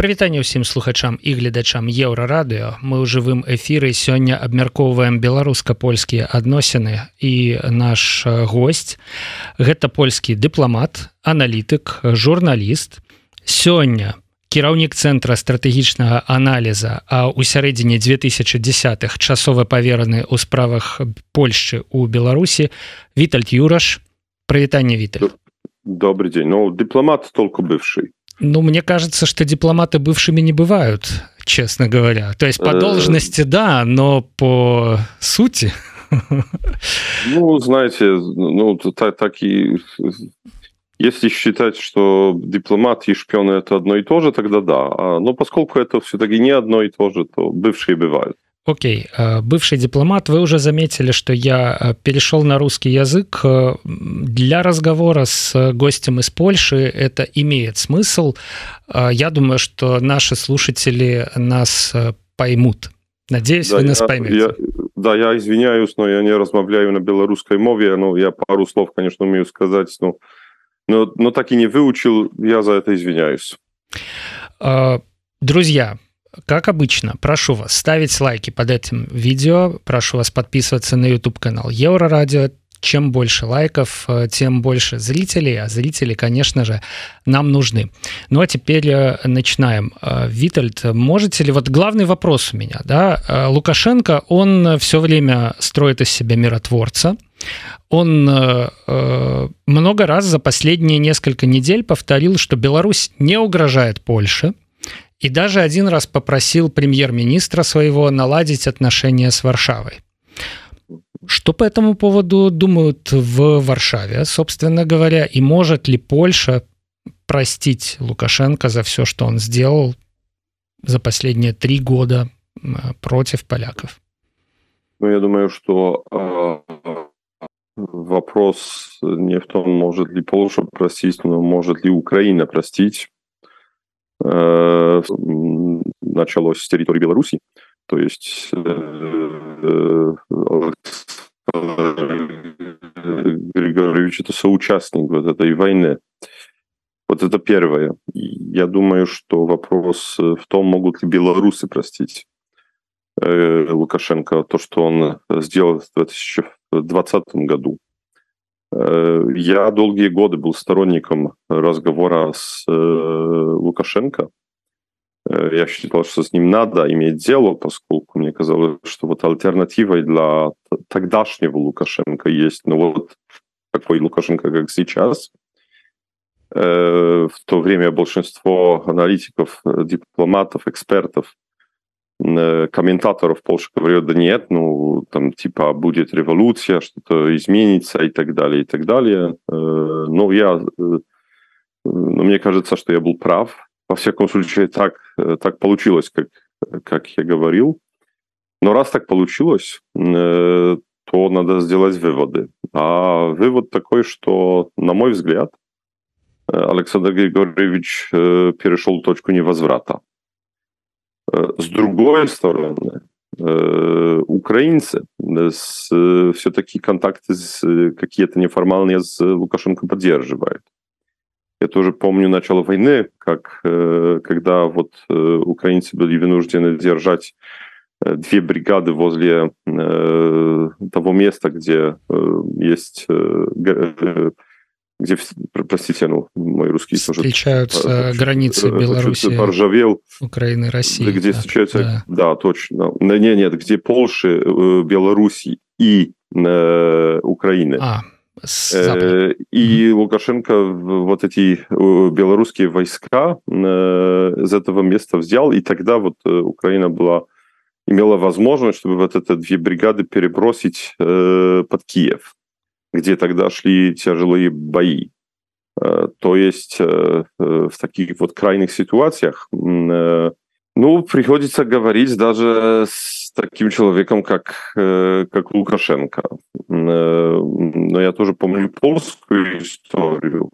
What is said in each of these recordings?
прывітанне ўсім слухачам і гледачам еўрарадыо мы ў жывым эфіры сёння абмяркоўваем беларуска-польскія адносіны. І наш гость гэта польскі дыпламат аналітык журналіст. Сёння кіраўнік цэнтра стратэгічнага аналіза а ў сярэдзіне 2010х часова павераны ў справах Польшчы у Беларусі Вітальд юраш прывітанне Віталь. Добрый день. Ну дыпламат толку бывший Ну, мне кажется, что дипломаты бывшими не бывают, честно говоря. То есть по э, должности, да, но по сути... Ну, знаете, ну, так, так и... Если считать, что дипломат и шпионы это одно и то же, тогда да. Но поскольку это все-таки не одно и то же, то бывшие бывают. Окей, э, бывший дипломат, вы уже заметили, что я э, перешел на русский язык. Э, для разговора с гостем из Польши это имеет смысл. Я думаю, что наши слушатели нас поймут. Надеюсь, да, вы нас я, поймете. Я, да, я извиняюсь, но я не размовляю на белорусской мове. Ну, я пару слов, конечно, умею сказать, но, но, но так и не выучил. Я за это извиняюсь. Друзья, как обычно, прошу вас ставить лайки под этим видео, прошу вас подписываться на YouTube-канал Еврорадио. Чем больше лайков, э, тем больше зрителей, а зрители, конечно же, нам нужны. Ну а теперь э, начинаем. Э, Витальд, можете ли... Вот главный вопрос у меня, да, Лукашенко, он все время строит из себя миротворца, он много раз за последние несколько недель повторил, что Беларусь не угрожает Польше, и даже один раз попросил премьер-министра своего наладить отношения с Варшавой. Что по этому поводу думают в Варшаве, собственно говоря, и может ли Польша простить Лукашенко за все, что он сделал за последние три года против поляков? Ну, я думаю, что э, вопрос не в том, может ли Польша простить, но может ли Украина простить. Э, началось с территории Беларуси, то есть э, Григорьевич это соучастник вот этой войны. Вот это первое. Я думаю, что вопрос в том, могут ли белорусы простить э, Лукашенко то, что он сделал в 2020 году. Э, я долгие годы был сторонником разговора с э, Лукашенко. Э, я считал, что с ним надо иметь дело, поскольку мне казалось, что вот альтернативой для тогдашнего Лукашенко есть, ну вот такой Лукашенко, как сейчас. В то время большинство аналитиков, дипломатов, экспертов комментаторов в Польше говорят, да нет, ну, там, типа, будет революция, что-то изменится и так далее, и так далее. Э, но я, э, но мне кажется, что я был прав. Во всяком случае, так, так получилось, как, как я говорил. Но раз так получилось, то надо сделать выводы. А вывод такой, что, на мой взгляд, Александр Григорьевич перешел точку невозврата. С другой стороны, украинцы все-таки контакты какие-то неформальные с Лукашенко поддерживают. Я тоже помню начало войны, как когда вот украинцы были вынуждены держать две бригады возле того места, где есть где, простите, ну, мой русский встречаются тоже, границы Беларуси, поржавел, Украины, России. Где так, встречаются, да. да, точно. Нет, нет, где Польши, э, Беларуси и э, Украины. А, э, и. Лукашенко вот эти э, белорусские войска э, из этого места взял, и тогда вот Украина была имела возможность, чтобы вот эти две бригады перебросить э, под Киев где тогда шли тяжелые бои. Э, то есть э, э, в таких вот крайних ситуациях, ну, приходится говорить даже с таким человеком, как, как Лукашенко. Но я тоже помню польскую историю.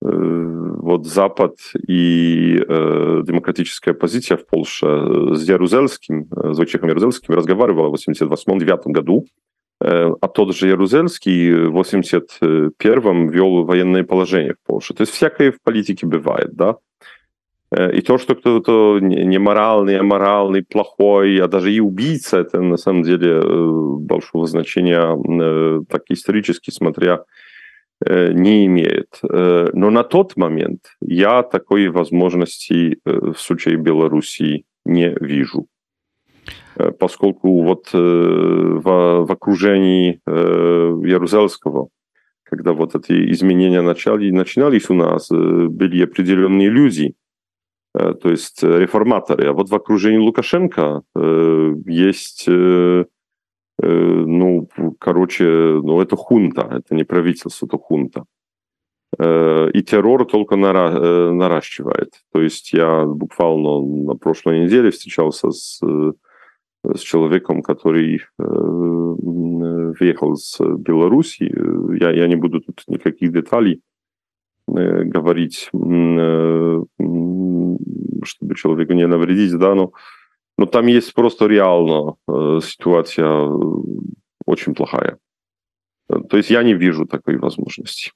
Вот Запад и демократическая оппозиция в Польше с Ярузельским, с Войчехом Ярузельским разговаривала в 1988-1989 году а тот же Ярузельский в 81-м вел военное положение в Польше. То есть всякое в политике бывает, да. И то, что кто-то неморальный, аморальный, плохой, а даже и убийца, это на самом деле большого значения, так исторически смотря, не имеет. Но на тот момент я такой возможности в случае Белоруссии не вижу. Поскольку вот в, в окружении Ярузельского когда вот эти изменения начали, начинались у нас, были определенные люди, то есть реформаторы. А вот в окружении Лукашенко есть, ну, короче, ну, это хунта, это не правительство, это хунта. И террор только нара наращивает. То есть я буквально на прошлой неделе встречался с с человеком, который э, въехал с Беларуси. Я, я не буду тут никаких деталей э, говорить, э, чтобы человеку не навредить, да, но, но там есть просто реально э, ситуация э, очень плохая. То есть я не вижу такой возможности.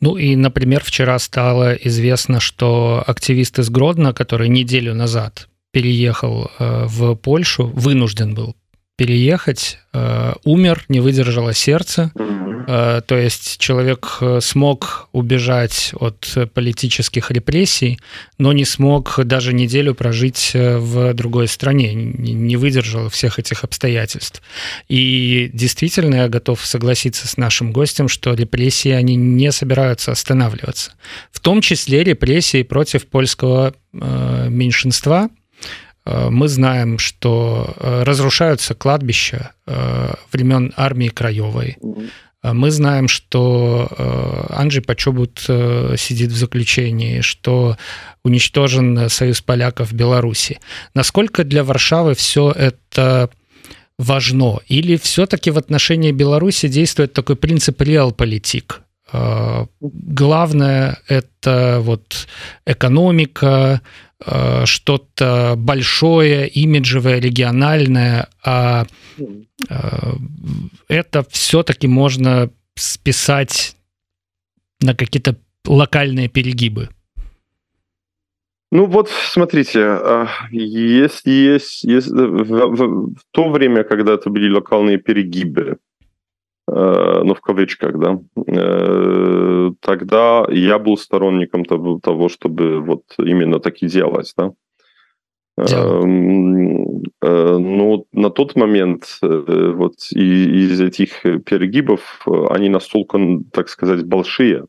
Ну и, например, вчера стало известно, что активист из Гродно, который неделю назад переехал э, в Польшу, вынужден был переехать, э, умер, не выдержало сердце. Э, то есть человек смог убежать от политических репрессий, но не смог даже неделю прожить в другой стране, не выдержал всех этих обстоятельств. И действительно я готов согласиться с нашим гостем, что репрессии, они не собираются останавливаться. В том числе репрессии против польского меньшинства – мы знаем, что э, разрушаются кладбища э, времен армии Краевой. Мы знаем, что Анджей Почобут сидит в заключении, что уничтожен союз поляков в Беларуси. Насколько для Варшавы все это важно? Или все-таки в отношении Беларуси действует такой принцип реал-политик? Главное – это вот экономика, Э, что-то большое, имиджевое, региональное, а э, это все-таки можно списать на какие-то локальные перегибы. Ну вот, смотрите, а, если есть, есть в, в, в то время, когда это были локальные перегибы, Э, ну, в кавычках, да, э, тогда я был сторонником того, того чтобы вот именно так и делать, да. Эм, э, но на тот момент вот из этих перегибов они настолько, так сказать, большие,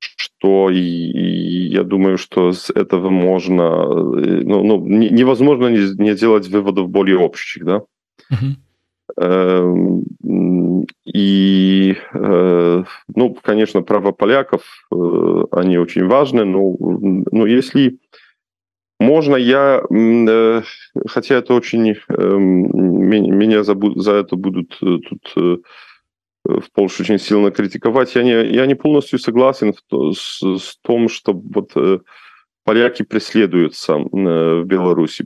что я думаю, что с этого можно, ну, ну невозможно не делать выводов более общих, да. Uh-huh. Эм, и, э, ну, конечно, права поляков, э, они очень важны, но, но если можно, я, э, хотя это очень, эм, меня за, за это будут тут в Польше очень сильно критиковать, я не, я не полностью согласен с, с том, что вот поляки преследуются в Беларуси.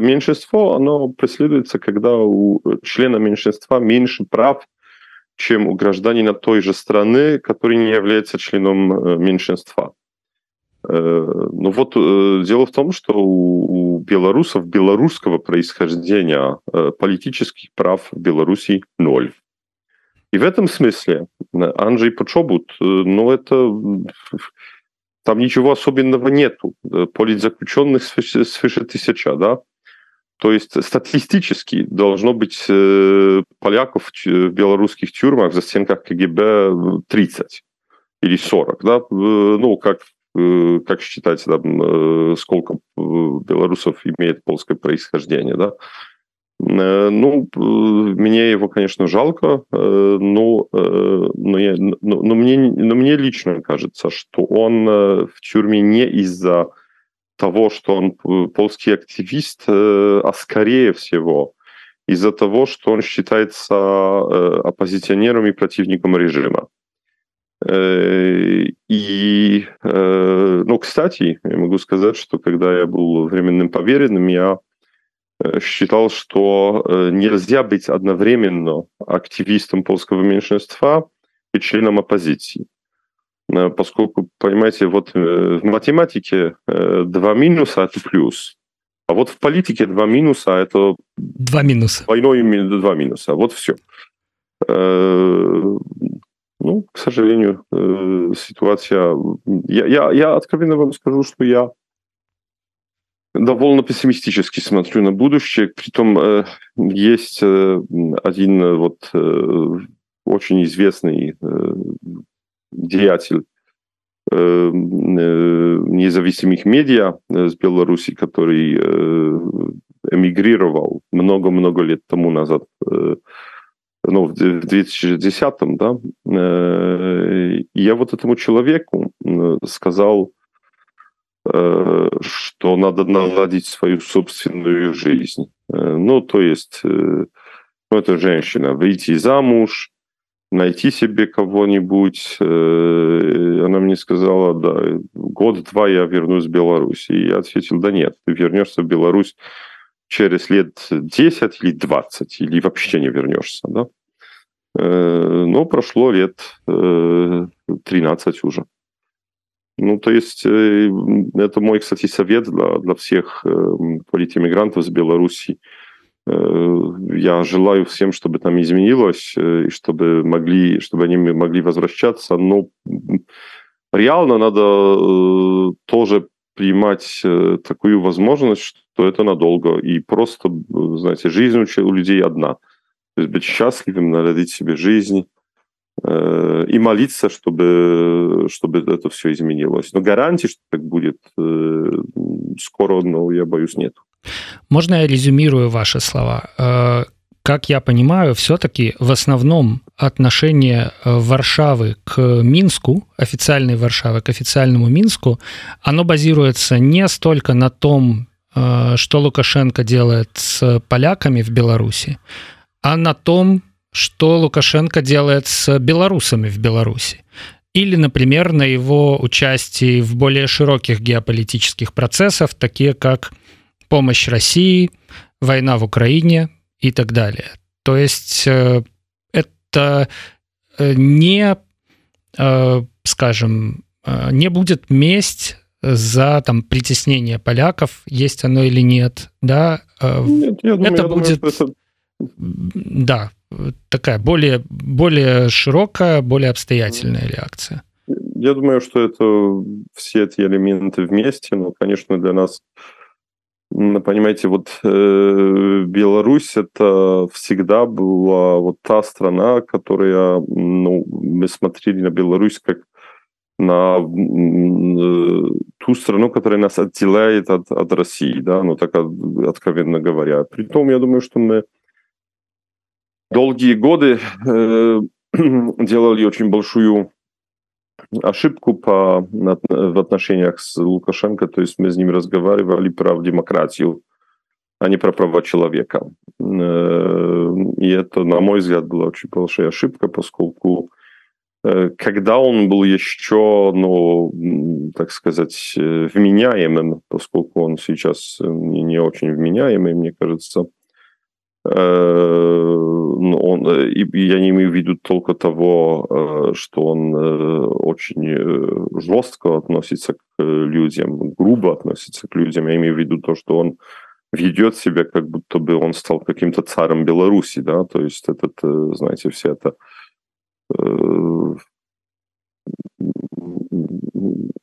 Меньшинство, оно преследуется, когда у члена меньшинства меньше прав, чем у гражданина той же страны, который не является членом меньшинства. Ну вот дело в том, что у белорусов белорусского происхождения политических прав в Беларуси ноль. И в этом смысле Анджей Почобут, ну это там ничего особенного нету. Э, политзаключенных свыше, свыше тысяча, да. То есть статистически должно быть э, поляков в белорусских тюрьмах за стенках КГБ 30 или 40, да, ну, как, э, как считать, там, сколько белорусов имеет польское происхождение, да. Э, ну, мне его, конечно, жалко, э, но, э, но, я, но, но, мне, но мне лично кажется, что он в тюрьме не из-за того, что он польский активист, а скорее всего из-за того, что он считается оппозиционером и противником режима. И, ну, кстати, я могу сказать, что когда я был временным поверенным, я Э, считал, что э, нельзя быть одновременно активистом польского меньшинства и членом оппозиции. поскольку, понимаете, вот в математике два минуса – это плюс, а вот в политике два минуса – это… Два минуса. Двойной два минуса. Вот все. Ну, к сожалению, ситуация... Я, я, я откровенно вам скажу, что я довольно пессимистически смотрю на будущее. Притом э, есть э, один э, вот очень известный деятель независимых медиа с Беларуси, который эмигрировал много-много лет тому назад, ну, в 2010-м, да, я вот этому человеку сказал, Э, что надо наладить свою собственную жизнь. Э, ну, то есть, э, ну, это женщина, выйти замуж, найти себе кого-нибудь. Она мне сказала, да, год-два я вернусь в Беларусь. И я ответил, да нет, ты вернешься в Беларусь через лет 10 или 20, или вообще не вернешься, да. Но прошло лет 13 уже. Ну, то есть э, это мой, кстати, совет для, для всех э, политиммигрантов с Беларуси. Э, я желаю всем, чтобы там изменилось, и чтобы, могли, чтобы они могли возвращаться, но реально надо тоже принимать такую возможность, что это надолго, и просто, знаете, жизнь у людей одна. То есть быть счастливым, наладить себе жизнь, и молиться, чтобы, чтобы это все изменилось. Но гарантий, что так будет э, скоро, ну, я боюсь, нет. Можно я резюмирую ваши слова? Э, как я понимаю, все-таки в основном отношение Варшавы к Минску, официальной Варшавы к официальному Минску, оно базируется не столько на том, что Лукашенко делает с поляками в Беларуси, а на том, что Лукашенко делает с белорусами в Беларуси. Или, например, на его участии в более широких геополитических процессах, такие как помощь России, война в Украине и так далее. То есть э, это э, не, э, скажем, не будет месть за там притеснение поляков, есть оно или нет, да? Нет, я думаю, это я будет, думаю, это... да, такая более, более широкая, более обстоятельная реакция? Я думаю, что это все эти элементы вместе, но, конечно, для нас, понимаете, вот э, Беларусь это всегда была вот та страна, которая, ну, мы смотрели на Беларусь как на э, ту страну, которая нас отделяет от, от России, да, ну так откровенно говоря. Притом, я думаю, что мы долгие годы э, делали очень большую ошибку по, в отношениях с Лукашенко, то есть мы с ним разговаривали про демократию, а не про права человека. Э, и это, на мой взгляд, была очень большая ошибка, поскольку э, когда он был еще, ну, так сказать, э, вменяемым, поскольку он сейчас не, очень вменяемый, мне кажется, он, э, я не имею в виду только того, э, что он очень жестко относится к людям, грубо относится к людям. Я имею в виду то, что он ведет себя, как будто бы он стал каким-то царем Беларуси, да, то есть этот, знаете, все это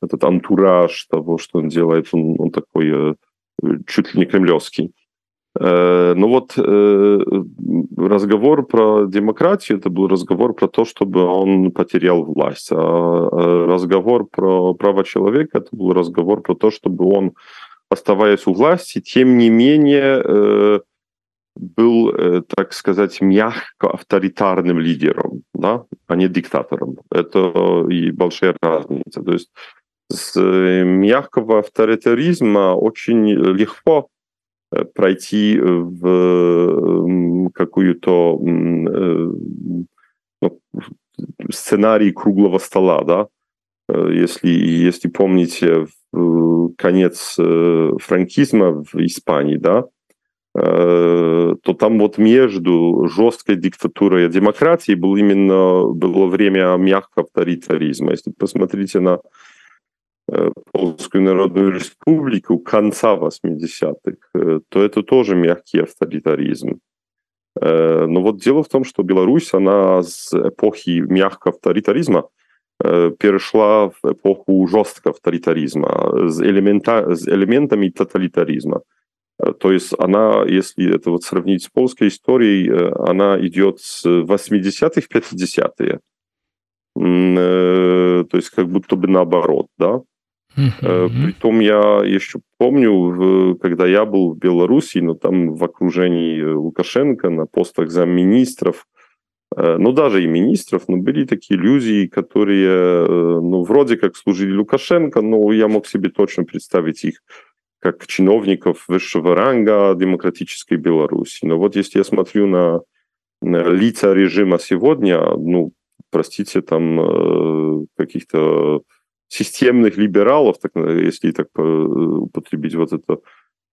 этот антураж того, что он делает, он, он такой чуть ли не кремлевский. Э, ну вот э, разговор про демократию, это был разговор про то, чтобы он потерял власть. А разговор про право человека, это был разговор про то, чтобы он, оставаясь у власти, тем не менее э, был, так сказать, мягко авторитарным лидером, да, а не диктатором. Это и большая разница. То есть с мягкого авторитаризма очень легко пройти в какую-то э, ну, сценарий круглого стола, да, э, если, если помните конец франкизма в Испании, да, то там вот между жесткой диктатурой и демократией был именно было время мягкого авторитаризма. Если посмотрите на Польскую Народную Республику конца 80-х, то это тоже мягкий авторитаризм. Но вот дело в том, что Беларусь, она с эпохи мягкого авторитаризма перешла в эпоху жесткого авторитаризма с, элемента, с элементами тоталитаризма. То есть она, если это вот сравнить с польской историей, она идет с 80-х в 50-е. То есть как будто бы наоборот, да. Mm-hmm. Притом я еще помню, когда я был в Беларуси, но там в окружении Лукашенко на постах замминистров, ну даже и министров, но были такие люди, которые, ну вроде как служили Лукашенко, но я мог себе точно представить их как чиновников высшего ранга демократической Беларуси. Но вот если я смотрю на, на лица режима сегодня, ну, простите, там каких-то системных либералов, так, если так употребить вот это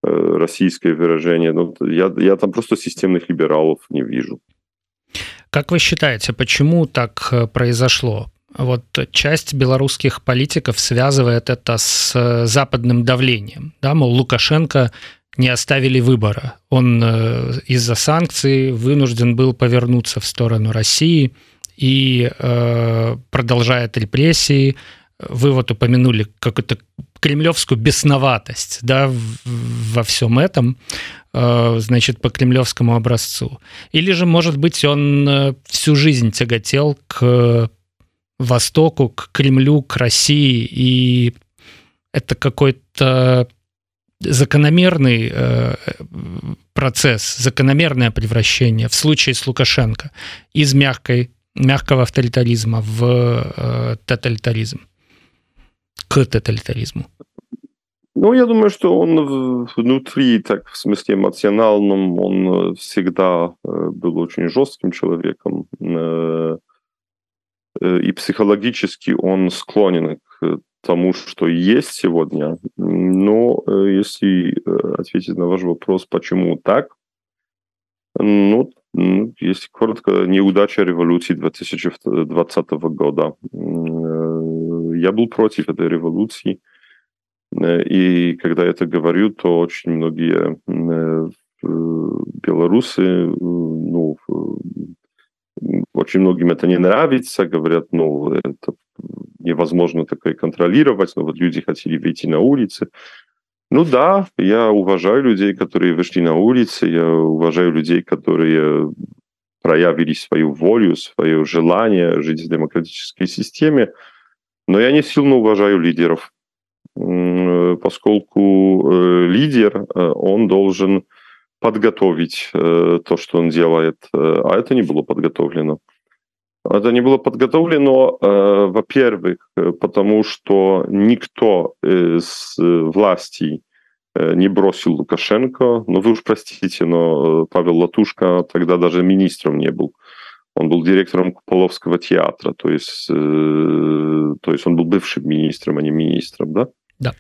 российское выражение, ну, я, я там просто системных либералов не вижу. Как вы считаете, почему так произошло? Вот часть белорусских политиков связывает это с западным давлением. Да, мол, Лукашенко не оставили выбора. Он из-за санкций вынужден был повернуться в сторону России и э, продолжает репрессии, вы вот упомянули какую-то кремлевскую бесноватость да, во всем этом, э, значит, по кремлевскому образцу. Или же, может быть, он э, всю жизнь тяготел к Востоку, к Кремлю, к России, и это какой-то закономерный э, процесс, закономерное превращение в случае с Лукашенко из мягкой, мягкого авторитаризма в тоталитаризм к тоталитаризму? Ну, я думаю, что он внутри, так в смысле эмоциональном, он всегда э, был очень жестким человеком. Э, э, и психологически он склонен к тому, что есть сегодня. Но если ответить на ваш вопрос, почему так, ну, если коротко, неудача революции 2020 года я был против этой революции. Э, и когда я это говорю, то очень многие э, белорусы, э, ну, очень многим это не нравится, говорят, ну, это невозможно такое контролировать, но вот люди хотели выйти на улицы. Ну да, я уважаю людей, которые вышли на улицы, я уважаю людей, которые проявили свою волю, свое желание жить в демократической системе. Но я не сильно уважаю лидеров, поскольку э, лидер, э, он должен подготовить э, то, что он делает, а это не было подготовлено. Это не было подготовлено, во-первых, потому что никто из властей не бросил Лукашенко. Ну, вы уж простите, но Павел Латушка тогда даже министром не был. Он был директором Куполовского театра, то есть, э, то есть он был бывшим министром, а не министром, да? Да.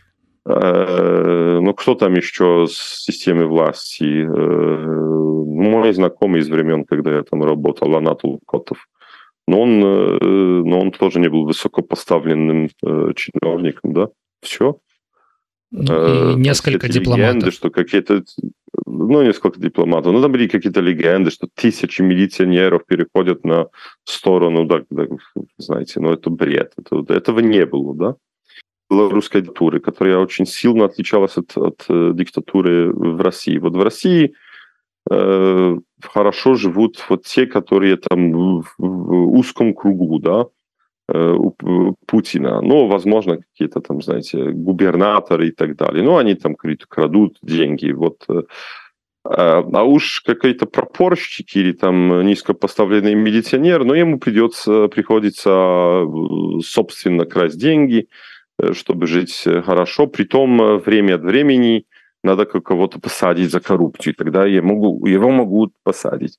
Э, ну, кто там еще с системой власти? Э, мой знакомый из времен, когда я там работал, Анатол Котов. Но он, э, но он тоже не был высокопоставленным э, чиновником, да? Все. Ну, и несколько дипломатов. Легенды, что какие-то ну, несколько дипломатов. Ну, там были какие-то легенды, что тысячи милиционеров переходят на сторону, да, да, знаете, ну, это бред. Это, этого не было, да? Белорусской диктатуры, которая очень сильно отличалась от, от э, диктатуры в России. Вот в России э, хорошо живут вот те, которые там в, в узком кругу, да, э, Путина. Ну, возможно, какие-то там, знаете, губернаторы и так далее. Ну, они там крадут деньги. Вот э, а, а уж какой-то пропорщик или там низкопоставленный милиционер, но ему придется, приходится э, собственно красть деньги, э, чтобы жить хорошо. Притом э, время от времени надо кого-то посадить за коррупцию, тогда могу, его могут посадить.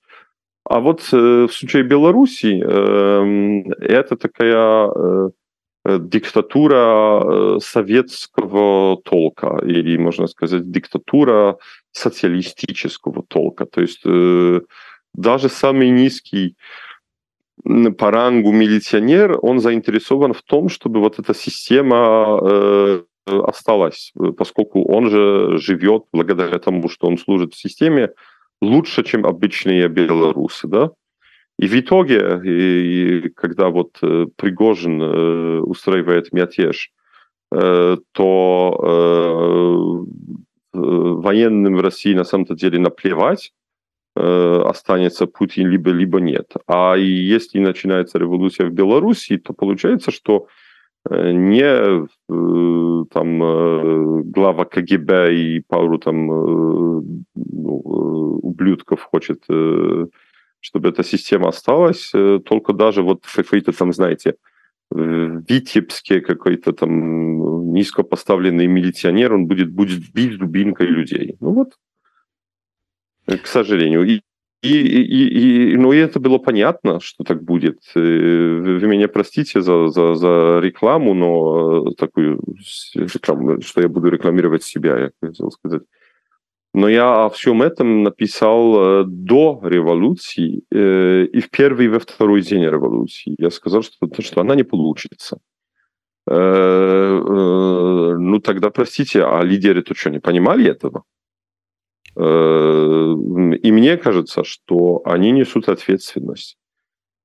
А вот в случае Беларуси эм, это такая диктатура советского толка, или, можно сказать, диктатура социалистического толка. То есть э, даже самый низкий по рангу милиционер, он заинтересован в том, чтобы вот эта система э, осталась, поскольку он же живет благодаря тому, что он служит в системе лучше, чем обычные белорусы, да? И в итоге, и, и когда вот э, Пригожин э, устраивает мятеж, э, то э, военным в России на самом-то деле наплевать, э, останется Путин либо либо нет. А если начинается революция в Беларуси, то получается, что э, не э, там э, глава КГБ и пару там ну, ублюдков хочет чтобы эта система осталась, только даже вот какой-то там, знаете, в Витебске какой-то там низко поставленный милиционер, он будет, будет бить дубинкой людей. Ну вот, к сожалению. И, и, и, и, ну, и это было понятно, что так будет. Э, вы меня простите за, за, за рекламу, но такую, что я буду рекламировать себя, я хотел сказать. Но я о всем этом написал э, до революции э, и в первый и во второй день революции. Я сказал, что, что она не получится. Э, ну тогда, простите, а лидеры-то что, не понимали этого? И мне кажется, что они несут ответственность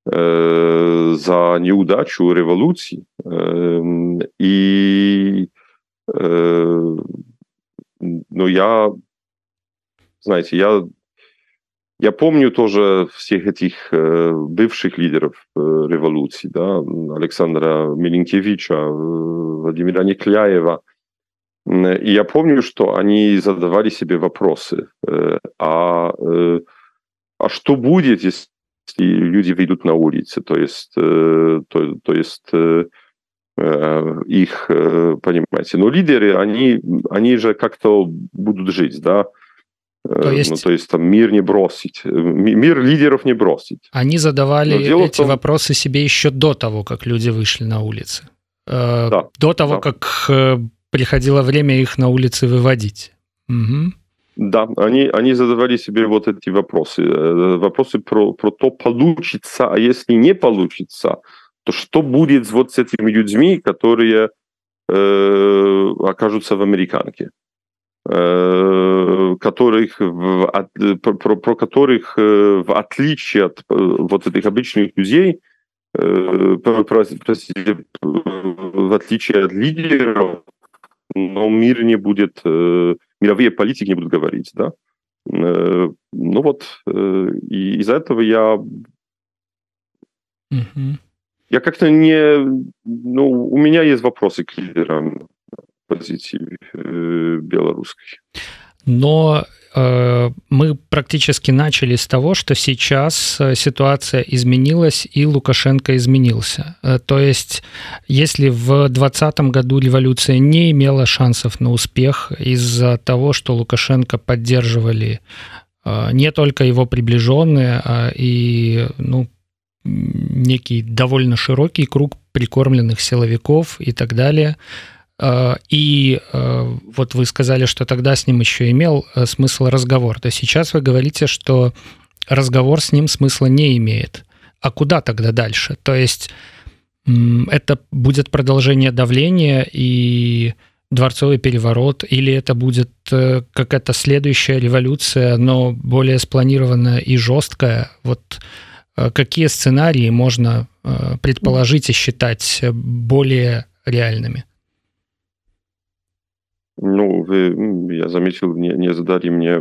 за неудачу революции. И но я знаете, я, я помню тоже всех этих э, бывших лидеров э, революции, да, Александра Милинкевича, э, Владимира Некляева. И я помню, что они задавали себе вопросы, э, а, э, а что будет, если люди выйдут на улицы, то есть, э, то, то есть их, понимаете, но лидеры, они, они же как-то будут жить, да, то есть... Ну, то есть там мир не бросить, мир лидеров не бросить. Они задавали эти том... вопросы себе еще до того, как люди вышли на улицы. Да, до того, да. как приходило время их на улицы выводить. Угу. Да, они, они задавали себе вот эти вопросы. Вопросы про, про то, получится, а если не получится, то что будет вот с этими людьми, которые э, окажутся в американке? Э, которых в, про, про которых э, в отличие от э, вот этих обычных людей, простите, в отличие от лидеров, но мир не будет, мировые политики не будут говорить, да. Ну вот, и из-за этого я угу. я как-то не, ну, у меня есть вопросы к лидерам позиции э, белорусской. Но э, мы практически начали с того, что сейчас э, ситуация изменилась и Лукашенко изменился. Э, то есть, если в 2020 году революция не имела шансов на успех из-за того, что Лукашенко поддерживали э, не только его приближенные, а и ну, некий довольно широкий круг прикормленных силовиков и так далее – Э, и э, вот вы сказали, что тогда с ним еще имел э, смысл разговор. То сейчас вы говорите, что разговор с ним смысла не имеет. А куда тогда дальше? То есть это будет продолжение давления и дворцовый переворот, или это будет какая-то следующая революция, но более спланированная и жесткая? Вот какие сценарии можно предположить и считать более реальными? Ну, вы, я заметил, не, не задали мне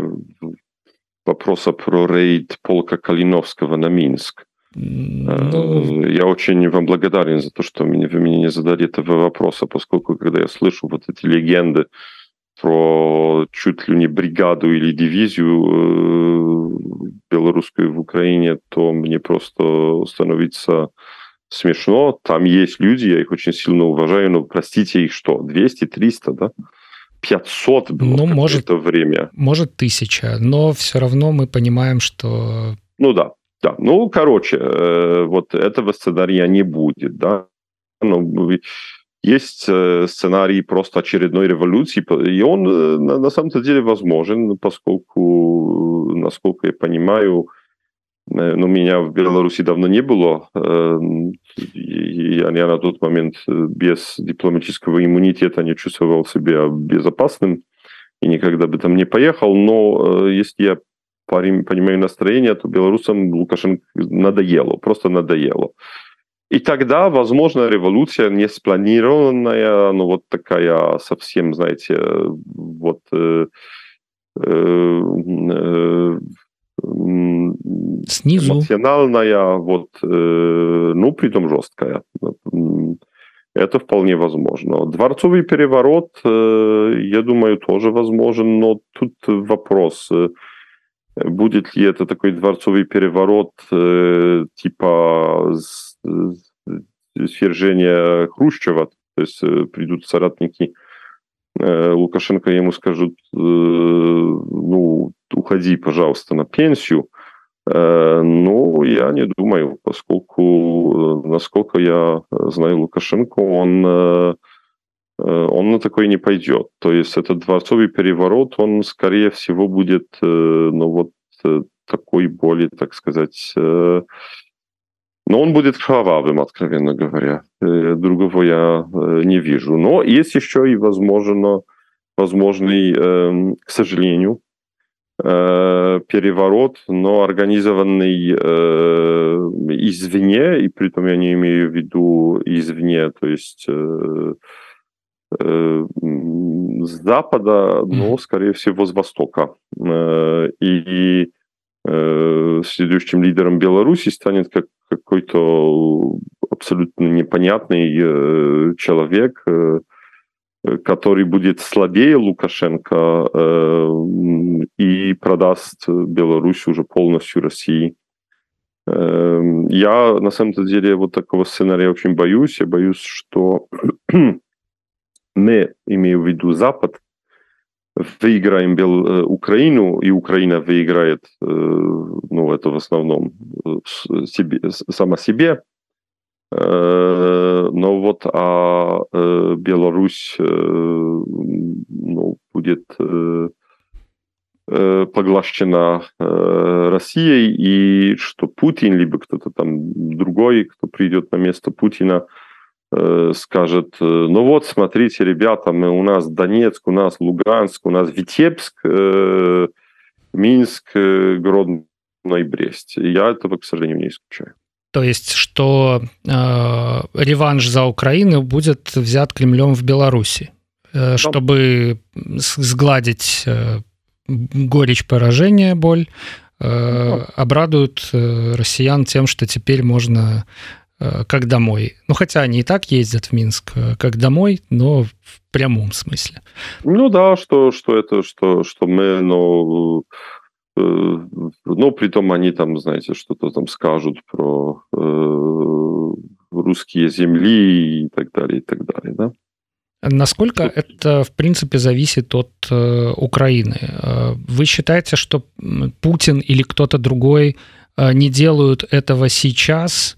вопроса про рейд полка Калиновского на Минск. Ну... Я очень вам благодарен за то, что вы мне не задали этого вопроса, поскольку когда я слышу вот эти легенды про чуть ли не бригаду или дивизию э, белорусскую в Украине, то мне просто становится смешно. Там есть люди, я их очень сильно уважаю, но простите их что, 200, 300, да? 500 было ну, может, это время. Может, тысяча, но все равно мы понимаем, что... Ну да, да. Ну, короче, э, вот этого сценария не будет, да. Ну, есть сценарий просто очередной революции, и он на самом-то деле возможен, поскольку, насколько я понимаю, ну, меня в Беларуси давно не было. Я, я на тот момент без дипломатического иммунитета не чувствовал себя безопасным и никогда бы там не поехал. Но если я понимаю настроение, то белорусам Лукашенко надоело, просто надоело. И тогда, возможно, революция не спланированная, но вот такая совсем, знаете, вот э, э, э, снизу эмоциональная, вот, э, ну, притом жесткая. Это вполне возможно. Дворцовый переворот, э, я думаю, тоже возможен, но тут вопрос – Будет ли это такой дворцовый переворот э, типа свержения Хрущева, то есть э, придут соратники э, Лукашенко ему скажут, э, ну, уходи, пожалуйста, на пенсию. Э, ну, я не думаю, поскольку, э, насколько я знаю Лукашенко, он э, Э, он на такой не пойдет. То есть этот дворцовый переворот, он, скорее всего, будет, э, ну, вот э, такой более, так сказать, но он будет кровавым, откровенно говоря. Другого я не вижу. Но есть еще и, возможно, возможный, эм, к сожалению, переворот, но организованный извне, и при том я не имею в виду извне, то есть Э, с запада, но, скорее всего, с востока. Э, и э, следующим лидером Беларуси станет как какой-то абсолютно непонятный человек, который будет слабее Лукашенко и продаст Беларусь уже полностью России. Я на самом деле вот такого сценария очень боюсь. Я боюсь, что мы, имею в виду Запад, выиграем Бел... Э, Украину, и Украина выиграет, э, ну, это в основном э, себе, сама себе, но вот а Беларусь ну, будет поглощена Россией, и что Путин, либо кто-то там другой, кто придет на место Путина, скажет, э, ну вот, смотрите, ребята, мы, у нас Донецк, у нас Луганск, у нас Витебск, э, Минск, э, Гродно и Брест. Я этого, к сожалению, не исключаю. То есть, что э, реванш за Украину будет взят Кремлем в Беларуси, э, чтобы сгладить э, горечь поражения, боль, э, обрадуют э, россиян тем, что теперь можно Э, как домой. Ну, хотя они и так ездят в Минск э, как домой, но в прямом смысле. Ну да, что, что это, что, что мы, но э, ну, притом они там, знаете, что-то там скажут про э, русские земли и так далее, и так далее, да? Насколько это, в принципе, зависит от э, Украины? Вы считаете, что Путин или кто-то другой э, не делают этого сейчас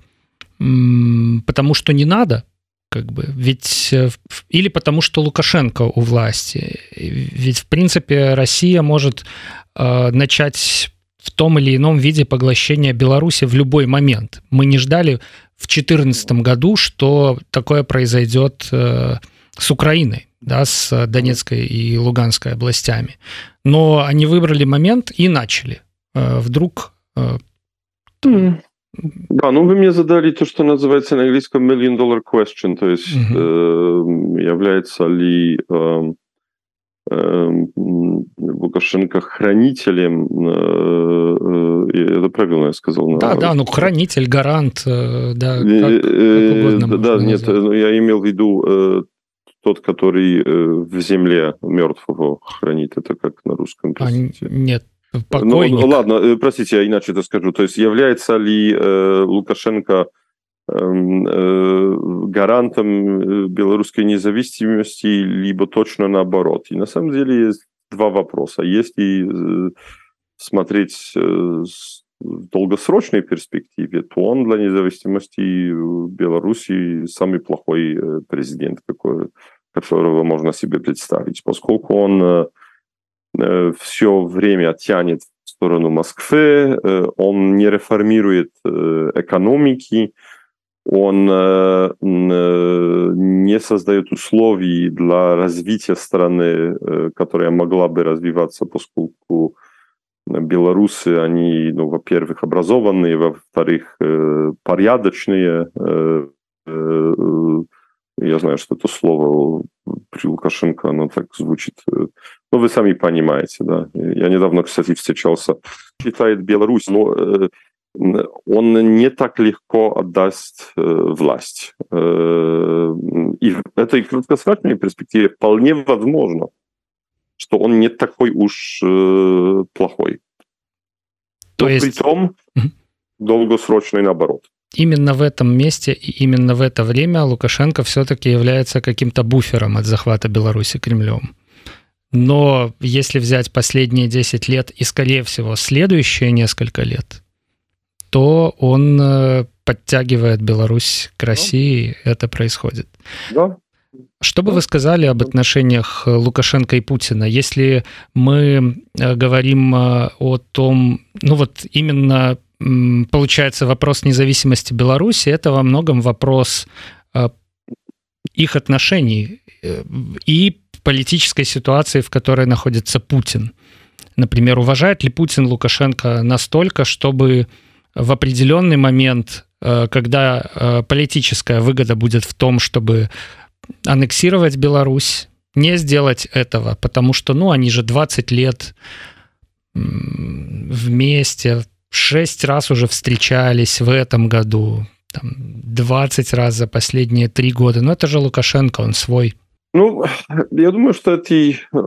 потому что не надо, как бы, ведь э, или потому что Лукашенко у власти, ведь в принципе Россия может э, начать в том или ином виде поглощения Беларуси в любой момент. Мы не ждали в 2014 году, что такое произойдет э, с Украиной, да, с Донецкой и Луганской областями. Но они выбрали момент и начали. Э, вдруг э. Да, ну вы мне задали то, что называется на английском million dollar question, то есть uh-huh. э, является ли э, э, Лукашенко хранителем, э, э, это правильно я сказал? Да, на... да, ну хранитель, гарант, э, да, как, как угодно. Да, нет, ну, я имел в виду э, тот, который э, в земле мертвого хранит, это как на русском. А, нет, Покойник. Ну, ладно, э, простите, я иначе это скажу. То есть является ли э, Лукашенко эм, э, гарантом э, белорусской независимости, либо точно наоборот? И на самом деле есть два вопроса. Если смотреть в долгосрочной перспективе, то он для независимости Беларуси самый плохой президент, какой, которого можно себе представить, поскольку он все время тянет в сторону Москвы, он не реформирует экономики, он э, э, не создает условий для развития страны, э, которая могла бы развиваться, поскольку белорусы, они, ну, во-первых, образованные, во-вторых, порядочные. Я знаю, что это слово при Лукашенко, оно так звучит. Ну, вы сами понимаете, да. Я недавно, кстати, встречался. Считает Беларусь, но он не так легко отдаст э, власть. Э, и в этой краткосрочной перспективе вполне возможно, что он не такой уж э, плохой. То Но есть... при том долгосрочный наоборот. Именно в этом месте и именно в это время Лукашенко все-таки является каким-то буфером от захвата Беларуси Кремлем. Но если взять последние 10 лет и, скорее всего, следующие несколько лет, то он э, подтягивает Беларусь к России, да. это происходит. Да. Что бы вы сказали об отношениях Лукашенко и Путина, если мы э, говорим э, о том, ну вот именно получается вопрос независимости Беларуси, это во многом вопрос их отношений и политической ситуации, в которой находится Путин. Например, уважает ли Путин Лукашенко настолько, чтобы в определенный момент, э, когда э, политическая выгода будет в том, чтобы аннексировать Беларусь, не сделать этого, потому что, ну, они же 20 лет вместе, 6 раз уже встречались в этом году, там, 20 раз за последние три года. Но это же Лукашенко, он свой. Ну, я думаю, что эти, э,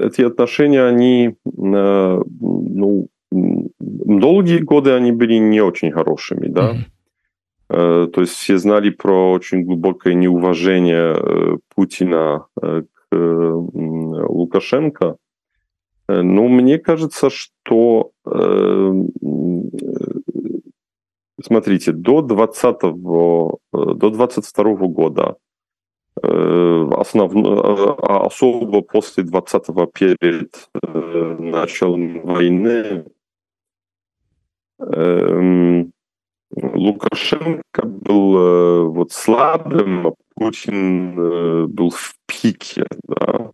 эти отношения, они, ну, долгие годы они были не очень хорошими, да. Mm-hmm. То есть все знали про очень глубокое неуважение э, Путина э, к Лукашенко. Но мне кажется, что смотрите, до 20 до 22 года основ... А особо после 20-го перед началом войны Эм, Лукашенко был э, вот слабым, а Путин э, был в пике да,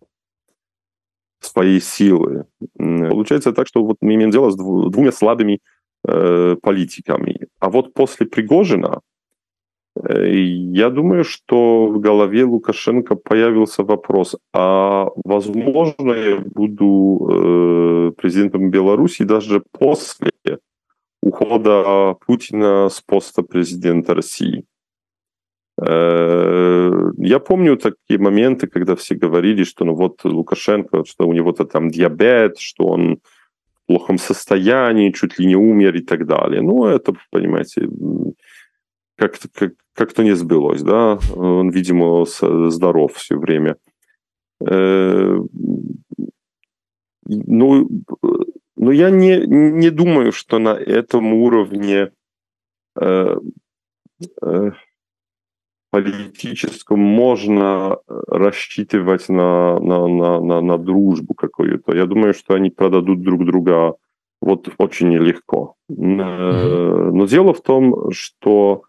своей силы. Получается так, что вот мы имеем дело с двумя слабыми э, политиками. А вот после Пригожина, э, я думаю, что в голове Лукашенко появился вопрос, а возможно я буду э, президентом Беларуси даже после ухода Путина с поста президента России. Э, я помню такие моменты, когда все говорили, что ну вот Лукашенко, что у него-то там диабет, что он в плохом состоянии, чуть ли не умер и так далее. Ну, это, понимаете, как-то как, как не сбылось, да. Он, видимо, здоров все время. Э, ну, но я не, не думаю, что на этом уровне э, э, политическом можно рассчитывать на, на, на, на, на дружбу какую-то. Я думаю, что они продадут друг друга вот очень нелегко. Mm-hmm. Но дело в том, что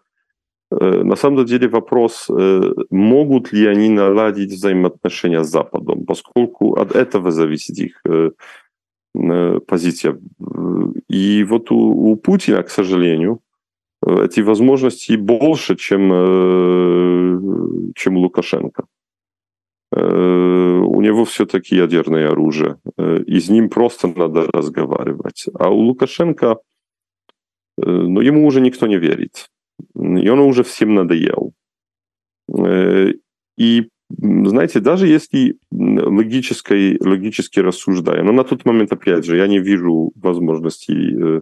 э, на самом деле вопрос, э, могут ли они наладить взаимоотношения с Западом, поскольку от этого зависит их Э, позиция. И вот у, у Путина, к сожалению, эти возможности больше, чем, э, чем Лукашенко. Э, у него все-таки ядерное оружие, и с ним просто надо разговаривать. А у Лукашенко, ну, ему уже никто не верит. И он уже всем надоел. И знаете, даже если логически, логически рассуждая, но на тот момент, опять же, я не вижу возможности э,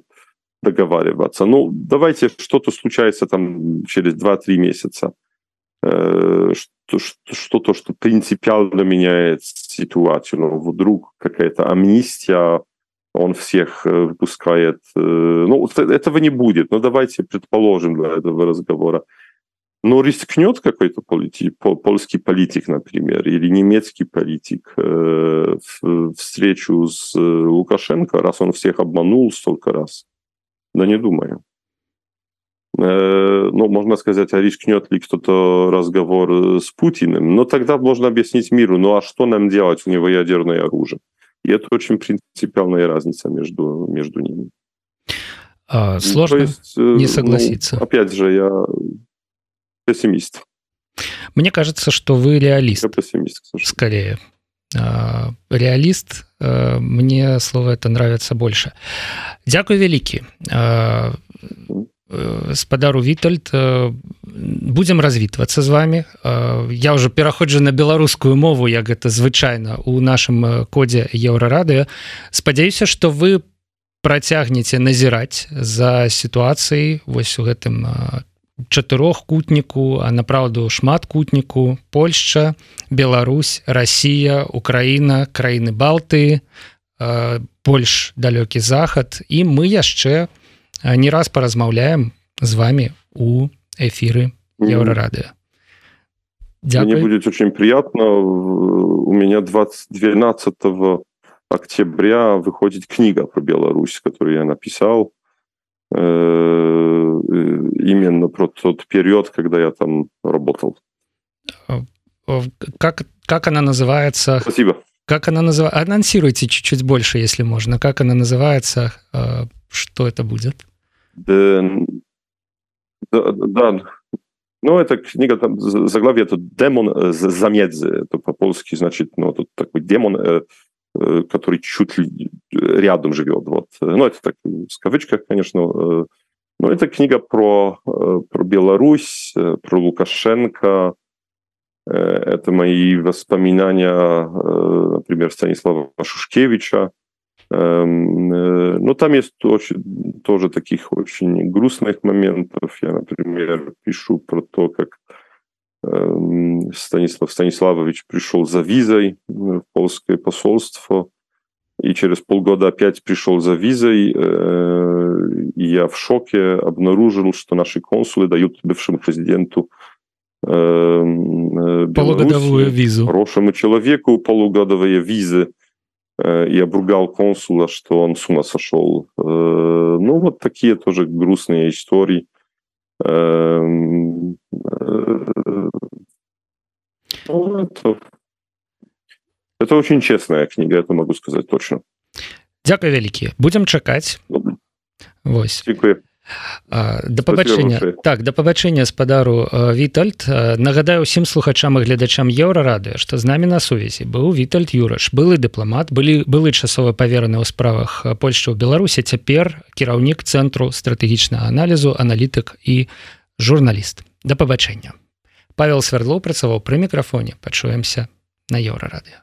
договариваться. Ну, давайте что-то случается там через 2-3 месяца. Э, что-то, что принципиально меняет ситуацию. Ну, вдруг какая-то амнистия он всех выпускает. Ну, этого не будет, но давайте предположим для этого разговора. Но рискнет какой-то полити, польский политик, например, или немецкий политик э, встречу с Лукашенко, раз он всех обманул столько раз? Да не думаю. Э, ну, можно сказать, а рискнет ли кто-то разговор э, с Путиным? Но тогда можно объяснить миру, ну а что нам делать, у него ядерное оружие? И это очень принципиальная разница между, между ними. А, сложно ну, есть, э, не согласиться. Ну, опять же, я пессимист. Мне кажется, что вы реалист. Я пессимист, скорее. А, реалист, мне слово это нравится больше. Дякую вялікі спадару вітальд будзем развітвацца з вами. Я уже пераходжу на беларускую мову як гэта звычайна у нашым кодзе еўрарадыо спадзяюся что вы працягнеце назіраць за сітуацыяй вось у гэтым чатырохкутніку а направду шматкутніку Польшча Беларусь Россия Украіна краіны балты больш далёкі захад. І мы яшчэ у не раз поразмаўляем з вами у эфиры еврорадио Мне будет очень приятно у меня 20 12 октября выходит книга про Беларусь которую я написал. э, именно про тот период когда я там работал. Как как она называется? Спасибо. Как она называется анонсируйте чуть-чуть больше если можно. Как она называется? Что это будет? Да, да, ну, эта книга, там, заглавие это «Демон замедзи», это по-польски значит, ну, тут такой демон, э, э, который чуть ли рядом живет, вот. Ну, это так, в кавычках, конечно, э, но это книга про, про Беларусь, про Лукашенко, это мои воспоминания, например, Станислава Шушкевича, Эм, э, но там есть очень, тоже таких очень грустных моментов. Я, например, пишу про то, как Станислав Станиславович пришел за визой в польское посольство, и через полгода опять пришел за визой, э, и я в шоке обнаружил, что наши консулы дают бывшему президенту эм, Беларуси, полугодовую визу. Хорошему человеку полугодовые визы Э, и обругал консула, что он с ума сошел. Э, ну, вот такие тоже грустные истории. Эм, э, это, это очень честная книга, это могу сказать точно. Дякую вялікі будем чакаць Вось Дякую. Да пабачэння так да пабачэння спадару вітальд нагадаю усім слухачам і гледачам еўрарадыо што з намі на сувязі быў вітальд юраш былы дыпламат былі былы часова павераны ў справах польшчы ў беларусе цяпер кіраўнік цэнтру стратэгічнага аналізу аналітык і журналіст. Да пабачэння павел свердлоў працаваў пры мікрафоне. Пачуемся на еўрарадыо